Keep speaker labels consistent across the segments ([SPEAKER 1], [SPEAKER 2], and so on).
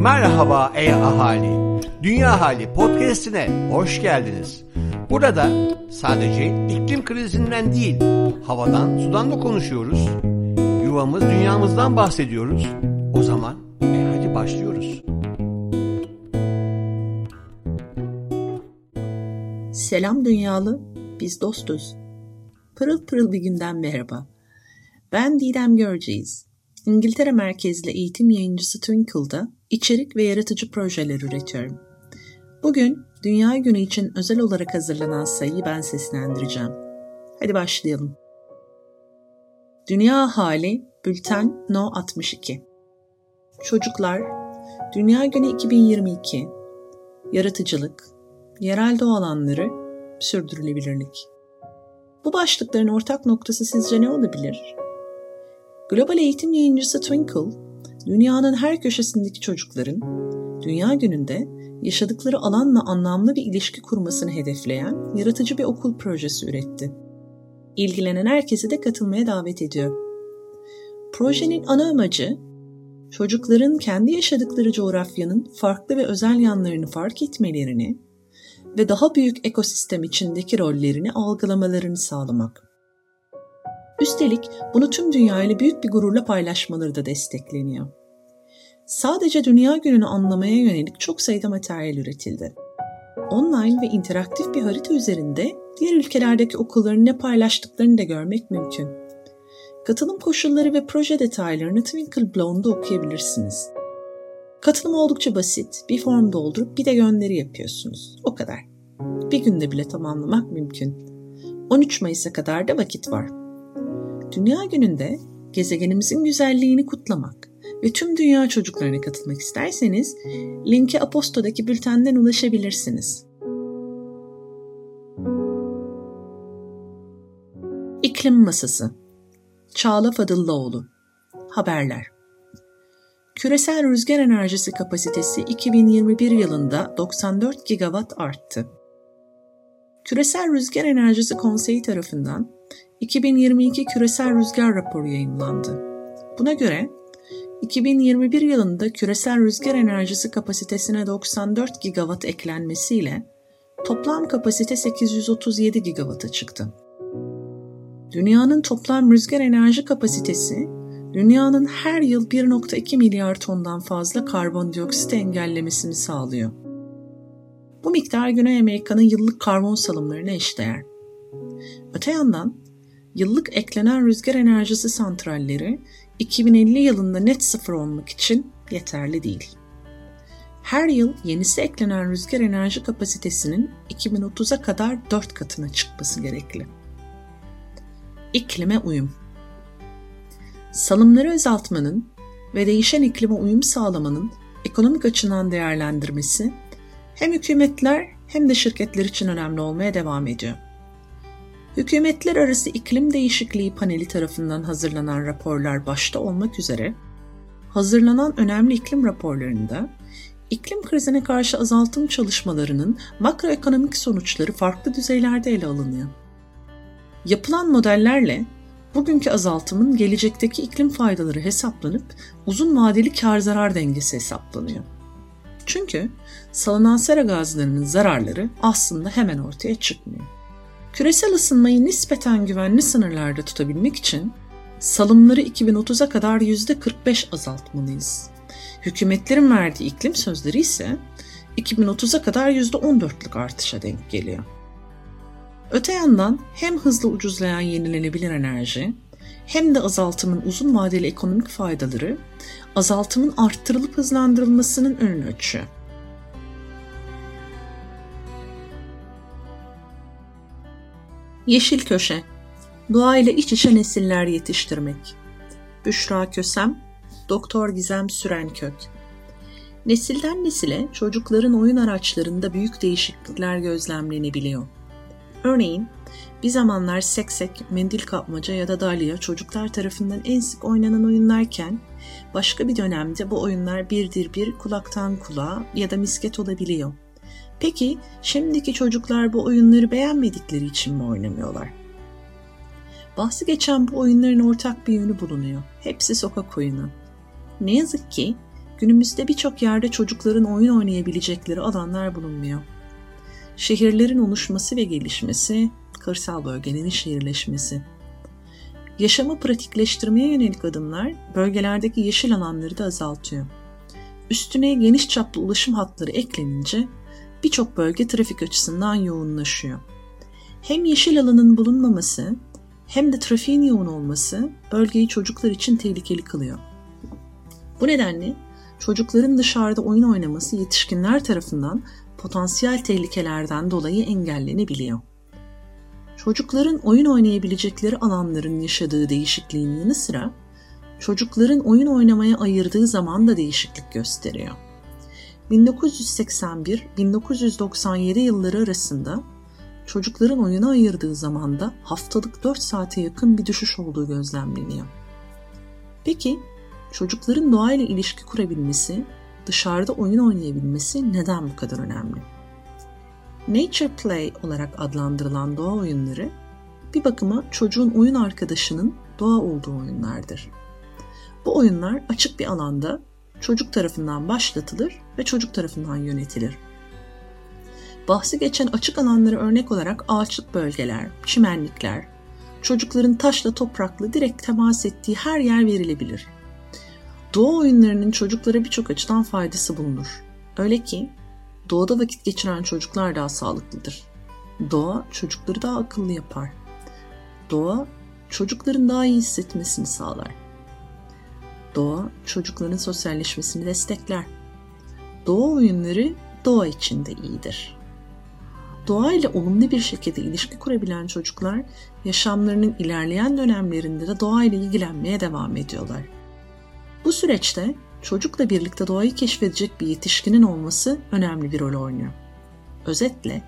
[SPEAKER 1] Merhaba ey ahali. Dünya Hali podcast'ine hoş geldiniz. Burada sadece iklim krizinden değil, havadan, sudan da konuşuyoruz. Yuvamız, dünyamızdan bahsediyoruz. O zaman e hadi başlıyoruz.
[SPEAKER 2] Selam dünyalı, biz dostuz. Pırıl pırıl bir günden merhaba. Ben Didem Görceğiz. İngiltere merkezli eğitim yayıncısı Twinkle'da içerik ve yaratıcı projeler üretiyorum. Bugün Dünya Günü için özel olarak hazırlanan sayıyı ben seslendireceğim. Hadi başlayalım. Dünya Hali Bülten No 62 Çocuklar Dünya Günü 2022 Yaratıcılık Yerel doğa alanları Sürdürülebilirlik Bu başlıkların ortak noktası sizce ne olabilir? Global eğitim yayıncısı Twinkle, dünyanın her köşesindeki çocukların Dünya Günü'nde yaşadıkları alanla anlamlı bir ilişki kurmasını hedefleyen yaratıcı bir okul projesi üretti. İlgilenen herkesi de katılmaya davet ediyor. Projenin ana amacı, çocukların kendi yaşadıkları coğrafyanın farklı ve özel yanlarını fark etmelerini ve daha büyük ekosistem içindeki rollerini algılamalarını sağlamak. Üstelik bunu tüm dünya ile büyük bir gururla paylaşmaları da destekleniyor. Sadece Dünya Günü'nü anlamaya yönelik çok sayıda materyal üretildi. Online ve interaktif bir harita üzerinde diğer ülkelerdeki okulların ne paylaştıklarını da görmek mümkün. Katılım koşulları ve proje detaylarını Twinkle blogunda okuyabilirsiniz. Katılım oldukça basit. Bir form doldurup bir de gönderi yapıyorsunuz. O kadar. Bir günde bile tamamlamak mümkün. 13 Mayıs'a kadar da vakit var. Dünya Günü'nde gezegenimizin güzelliğini kutlamak ve tüm dünya çocuklarına katılmak isterseniz linke Aposto'daki bültenden ulaşabilirsiniz. İklim Masası Çağla Fadıllıoğlu Haberler Küresel rüzgar enerjisi kapasitesi 2021 yılında 94 gigawatt arttı. Küresel Rüzgar Enerjisi Konseyi tarafından 2022 Küresel Rüzgar Raporu yayınlandı. Buna göre 2021 yılında küresel rüzgar enerjisi kapasitesine 94 gigawatt eklenmesiyle toplam kapasite 837 gigawatt'a çıktı. Dünyanın toplam rüzgar enerji kapasitesi, dünyanın her yıl 1.2 milyar tondan fazla karbondioksit engellemesini sağlıyor. Bu miktar Güney Amerika'nın yıllık karbon salımlarına eşdeğer. Öte yandan yıllık eklenen rüzgar enerjisi santralleri 2050 yılında net sıfır olmak için yeterli değil. Her yıl yenisi eklenen rüzgar enerji kapasitesinin 2030'a kadar 4 katına çıkması gerekli. İklime uyum Salımları azaltmanın ve değişen iklime uyum sağlamanın ekonomik açıdan değerlendirmesi hem hükümetler hem de şirketler için önemli olmaya devam ediyor. Hükümetler arası iklim değişikliği paneli tarafından hazırlanan raporlar başta olmak üzere hazırlanan önemli iklim raporlarında iklim krizine karşı azaltım çalışmalarının makroekonomik sonuçları farklı düzeylerde ele alınıyor. Yapılan modellerle bugünkü azaltımın gelecekteki iklim faydaları hesaplanıp uzun vadeli kar zarar dengesi hesaplanıyor. Çünkü salınan sera gazlarının zararları aslında hemen ortaya çıkmıyor. Küresel ısınmayı nispeten güvenli sınırlarda tutabilmek için salımları 2030'a kadar %45 azaltmalıyız. Hükümetlerin verdiği iklim sözleri ise 2030'a kadar %14'lük artışa denk geliyor. Öte yandan hem hızlı ucuzlayan yenilenebilir enerji hem de azaltımın uzun vadeli ekonomik faydaları azaltımın arttırılıp hızlandırılmasının önünü açıyor. Yeşil Köşe Doğa ile iç içe nesiller yetiştirmek Büşra Kösem Doktor Gizem Sürenkök Nesilden nesile çocukların oyun araçlarında büyük değişiklikler gözlemlenebiliyor. Örneğin bir zamanlar seksek, mendil kapmaca ya da dalya çocuklar tarafından en sık oynanan oyunlarken başka bir dönemde bu oyunlar birdir bir kulaktan kulağa ya da misket olabiliyor. Peki şimdiki çocuklar bu oyunları beğenmedikleri için mi oynamıyorlar? Bahsi geçen bu oyunların ortak bir yönü bulunuyor. Hepsi sokak oyunu. Ne yazık ki Günümüzde birçok yerde çocukların oyun oynayabilecekleri alanlar bulunmuyor. Şehirlerin oluşması ve gelişmesi, kırsal bölgenin şehirleşmesi. Yaşamı pratikleştirmeye yönelik adımlar bölgelerdeki yeşil alanları da azaltıyor. Üstüne geniş çaplı ulaşım hatları eklenince birçok bölge trafik açısından yoğunlaşıyor. Hem yeşil alanın bulunmaması hem de trafiğin yoğun olması bölgeyi çocuklar için tehlikeli kılıyor. Bu nedenle çocukların dışarıda oyun oynaması yetişkinler tarafından potansiyel tehlikelerden dolayı engellenebiliyor. Çocukların oyun oynayabilecekleri alanların yaşadığı değişikliğin yanı sıra çocukların oyun oynamaya ayırdığı zaman da değişiklik gösteriyor. 1981-1997 yılları arasında çocukların oyuna ayırdığı zamanda haftalık 4 saate yakın bir düşüş olduğu gözlemleniyor. Peki çocukların doğayla ilişki kurabilmesi, dışarıda oyun oynayabilmesi neden bu kadar önemli? Nature Play olarak adlandırılan doğa oyunları bir bakıma çocuğun oyun arkadaşının doğa olduğu oyunlardır. Bu oyunlar açık bir alanda çocuk tarafından başlatılır ve çocuk tarafından yönetilir. Bahsi geçen açık alanları örnek olarak ağaçlık bölgeler, çimenlikler, çocukların taşla toprakla direkt temas ettiği her yer verilebilir. Doğa oyunlarının çocuklara birçok açıdan faydası bulunur. Öyle ki doğada vakit geçiren çocuklar daha sağlıklıdır. Doğa çocukları daha akıllı yapar. Doğa çocukların daha iyi hissetmesini sağlar. Doğa çocukların sosyalleşmesini destekler. Doğa oyunları doğa içinde iyidir. Doğayla olumlu bir şekilde ilişki kurabilen çocuklar yaşamlarının ilerleyen dönemlerinde de doğayla ilgilenmeye devam ediyorlar. Bu süreçte çocukla birlikte doğayı keşfedecek bir yetişkinin olması önemli bir rol oynuyor. Özetle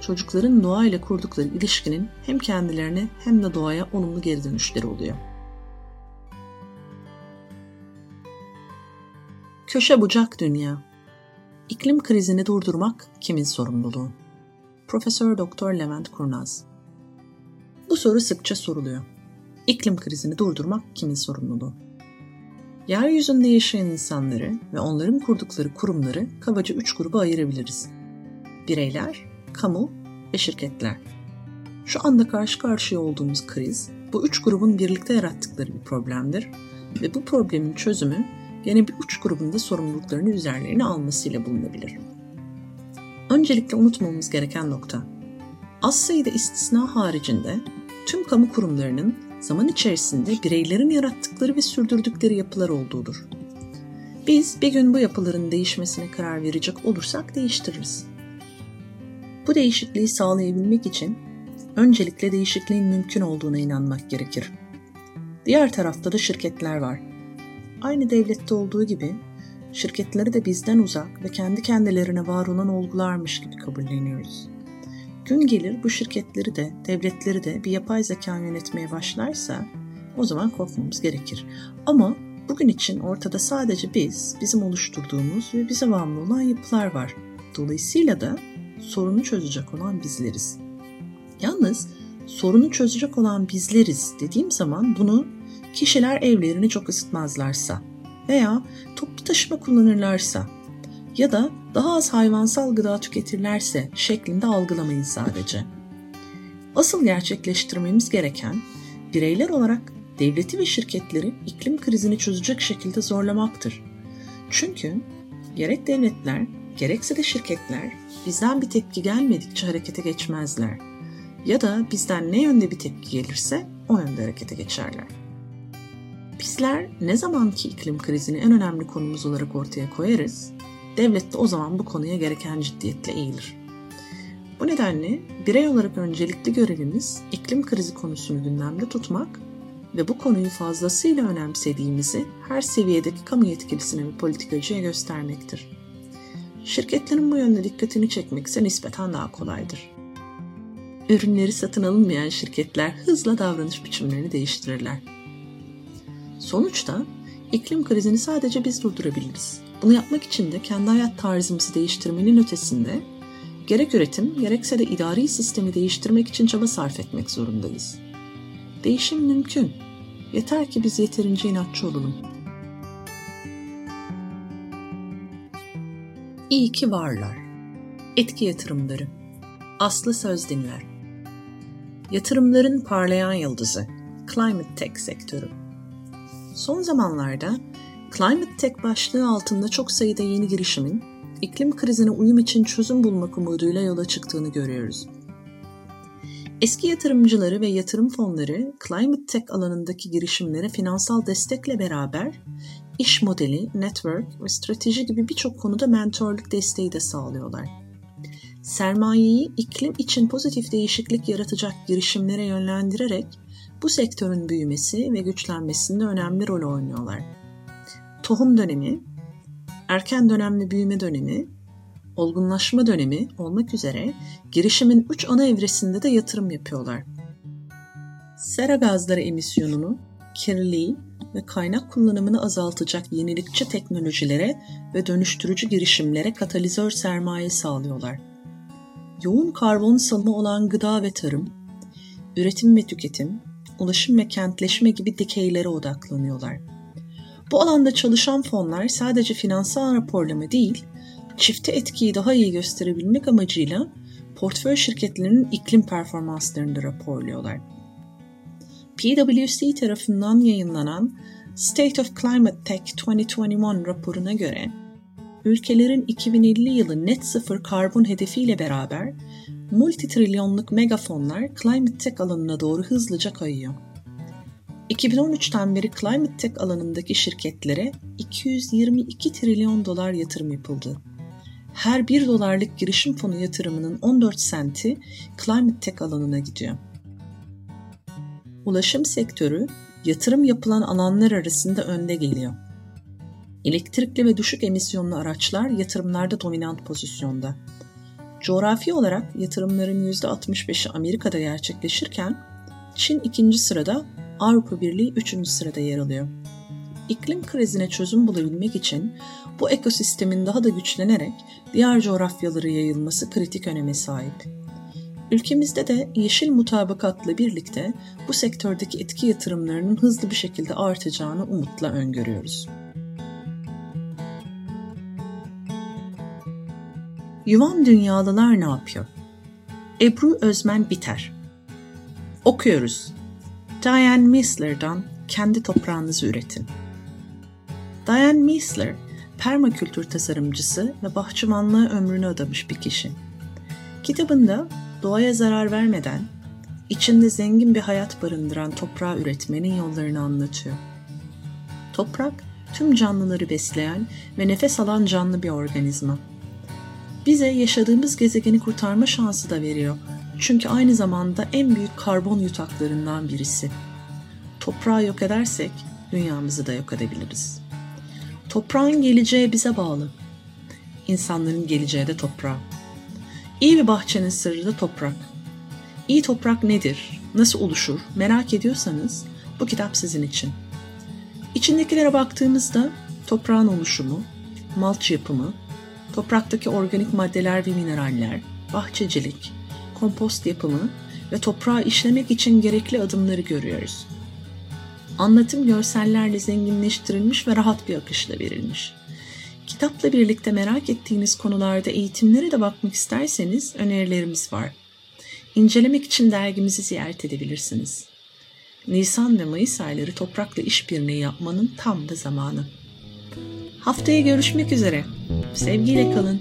[SPEAKER 2] çocukların doğayla kurdukları ilişkinin hem kendilerine hem de doğaya olumlu geri dönüşleri oluyor. Köşe bucak dünya. İklim krizini durdurmak kimin sorumluluğu? Profesör Doktor Levent Kurnaz. Bu soru sıkça soruluyor. İklim krizini durdurmak kimin sorumluluğu? Yeryüzünde yaşayan insanları ve onların kurdukları kurumları kabaca üç gruba ayırabiliriz. Bireyler, kamu ve şirketler. Şu anda karşı karşıya olduğumuz kriz, bu üç grubun birlikte yarattıkları bir problemdir ve bu problemin çözümü gene bir uç grubunda sorumluluklarını üzerlerine almasıyla bulunabilir. Öncelikle unutmamamız gereken nokta. Az sayıda istisna haricinde tüm kamu kurumlarının zaman içerisinde bireylerin yarattıkları ve sürdürdükleri yapılar olduğudur. Biz bir gün bu yapıların değişmesine karar verecek olursak değiştiririz. Bu değişikliği sağlayabilmek için öncelikle değişikliğin mümkün olduğuna inanmak gerekir. Diğer tarafta da şirketler var. Aynı devlette olduğu gibi şirketleri de bizden uzak ve kendi kendilerine var olan olgularmış gibi kabulleniyoruz. Gün gelir bu şirketleri de, devletleri de bir yapay zeka yönetmeye başlarsa o zaman korkmamız gerekir. Ama bugün için ortada sadece biz, bizim oluşturduğumuz ve bize bağımlı olan yapılar var. Dolayısıyla da sorunu çözecek olan bizleriz. Yalnız sorunu çözecek olan bizleriz dediğim zaman bunu kişiler evlerini çok ısıtmazlarsa veya toplu taşıma kullanırlarsa ya da daha az hayvansal gıda tüketirlerse şeklinde algılamayın sadece. Asıl gerçekleştirmemiz gereken bireyler olarak devleti ve şirketleri iklim krizini çözecek şekilde zorlamaktır. Çünkü gerek devletler gerekse de şirketler bizden bir tepki gelmedikçe harekete geçmezler. Ya da bizden ne yönde bir tepki gelirse o yönde harekete geçerler. Bizler ne zaman ki iklim krizini en önemli konumuz olarak ortaya koyarız, devlet de o zaman bu konuya gereken ciddiyetle eğilir. Bu nedenle birey olarak öncelikli görevimiz iklim krizi konusunu gündemde tutmak ve bu konuyu fazlasıyla önemsediğimizi her seviyedeki kamu yetkilisine ve politikacıya göstermektir. Şirketlerin bu yönde dikkatini çekmek ise nispeten daha kolaydır. Ürünleri satın alınmayan şirketler hızla davranış biçimlerini değiştirirler. Sonuçta iklim krizini sadece biz durdurabiliriz. Bunu yapmak için de kendi hayat tarzımızı değiştirmenin ötesinde gerek üretim gerekse de idari sistemi değiştirmek için çaba sarf etmek zorundayız. Değişim mümkün. Yeter ki biz yeterince inatçı olalım. İyi ki varlar. Etki yatırımları. Aslı söz dinler. Yatırımların parlayan yıldızı. Climate Tech sektörü. Son zamanlarda Climate Tech başlığı altında çok sayıda yeni girişimin iklim krizine uyum için çözüm bulmak umuduyla yola çıktığını görüyoruz. Eski yatırımcıları ve yatırım fonları Climate Tech alanındaki girişimlere finansal destekle beraber iş modeli, network ve strateji gibi birçok konuda mentorluk desteği de sağlıyorlar. Sermayeyi iklim için pozitif değişiklik yaratacak girişimlere yönlendirerek bu sektörün büyümesi ve güçlenmesinde önemli rol oynuyorlar. Tohum dönemi, erken dönemli büyüme dönemi, olgunlaşma dönemi olmak üzere girişimin üç ana evresinde de yatırım yapıyorlar. Sera gazları emisyonunu, kirliliği ve kaynak kullanımını azaltacak yenilikçi teknolojilere ve dönüştürücü girişimlere katalizör sermaye sağlıyorlar. Yoğun karbon salımı olan gıda ve tarım, üretim ve tüketim, ulaşım ve kentleşme gibi dikeylere odaklanıyorlar. Bu alanda çalışan fonlar sadece finansal raporlama değil, çifte etkiyi daha iyi gösterebilmek amacıyla portföy şirketlerinin iklim performanslarını da raporluyorlar. PwC tarafından yayınlanan State of Climate Tech 2021 raporuna göre ülkelerin 2050 yılı net sıfır karbon hedefiyle beraber multitrilyonluk megafonlar Climate Tech alanına doğru hızlıca kayıyor. 2013'ten beri Climate Tech alanındaki şirketlere 222 trilyon dolar yatırım yapıldı. Her 1 dolarlık girişim fonu yatırımının 14 senti Climate Tech alanına gidiyor. Ulaşım sektörü yatırım yapılan alanlar arasında önde geliyor. Elektrikli ve düşük emisyonlu araçlar yatırımlarda dominant pozisyonda. Coğrafi olarak yatırımların %65'i Amerika'da gerçekleşirken Çin ikinci sırada, Avrupa Birliği üçüncü sırada yer alıyor. İklim krizine çözüm bulabilmek için bu ekosistemin daha da güçlenerek diğer coğrafyalara yayılması kritik öneme sahip. Ülkemizde de yeşil mutabakatla birlikte bu sektördeki etki yatırımlarının hızlı bir şekilde artacağını umutla öngörüyoruz. Yuvam Dünyalılar ne yapıyor? Ebru Özmen Biter Okuyoruz. Diane Misler'dan Kendi Toprağınızı Üretin. Diane Misler, permakültür tasarımcısı ve bahçıvanlığa ömrünü adamış bir kişi. Kitabında doğaya zarar vermeden, içinde zengin bir hayat barındıran toprağı üretmenin yollarını anlatıyor. Toprak, tüm canlıları besleyen ve nefes alan canlı bir organizma. Bize yaşadığımız gezegeni kurtarma şansı da veriyor. Çünkü aynı zamanda en büyük karbon yutaklarından birisi. Toprağı yok edersek dünyamızı da yok edebiliriz. Toprağın geleceği bize bağlı. İnsanların geleceği de toprağa. İyi bir bahçenin sırrı da toprak. İyi toprak nedir, nasıl oluşur merak ediyorsanız bu kitap sizin için. İçindekilere baktığımızda toprağın oluşumu, malç yapımı, topraktaki organik maddeler ve mineraller, bahçecilik, kompost yapımı ve toprağı işlemek için gerekli adımları görüyoruz. Anlatım görsellerle zenginleştirilmiş ve rahat bir akışla verilmiş. Kitapla birlikte merak ettiğiniz konularda eğitimlere de bakmak isterseniz önerilerimiz var. İncelemek için dergimizi ziyaret edebilirsiniz. Nisan ve Mayıs ayları toprakla işbirliği yapmanın tam da zamanı. Haftaya görüşmek üzere. Sevgiyle kalın.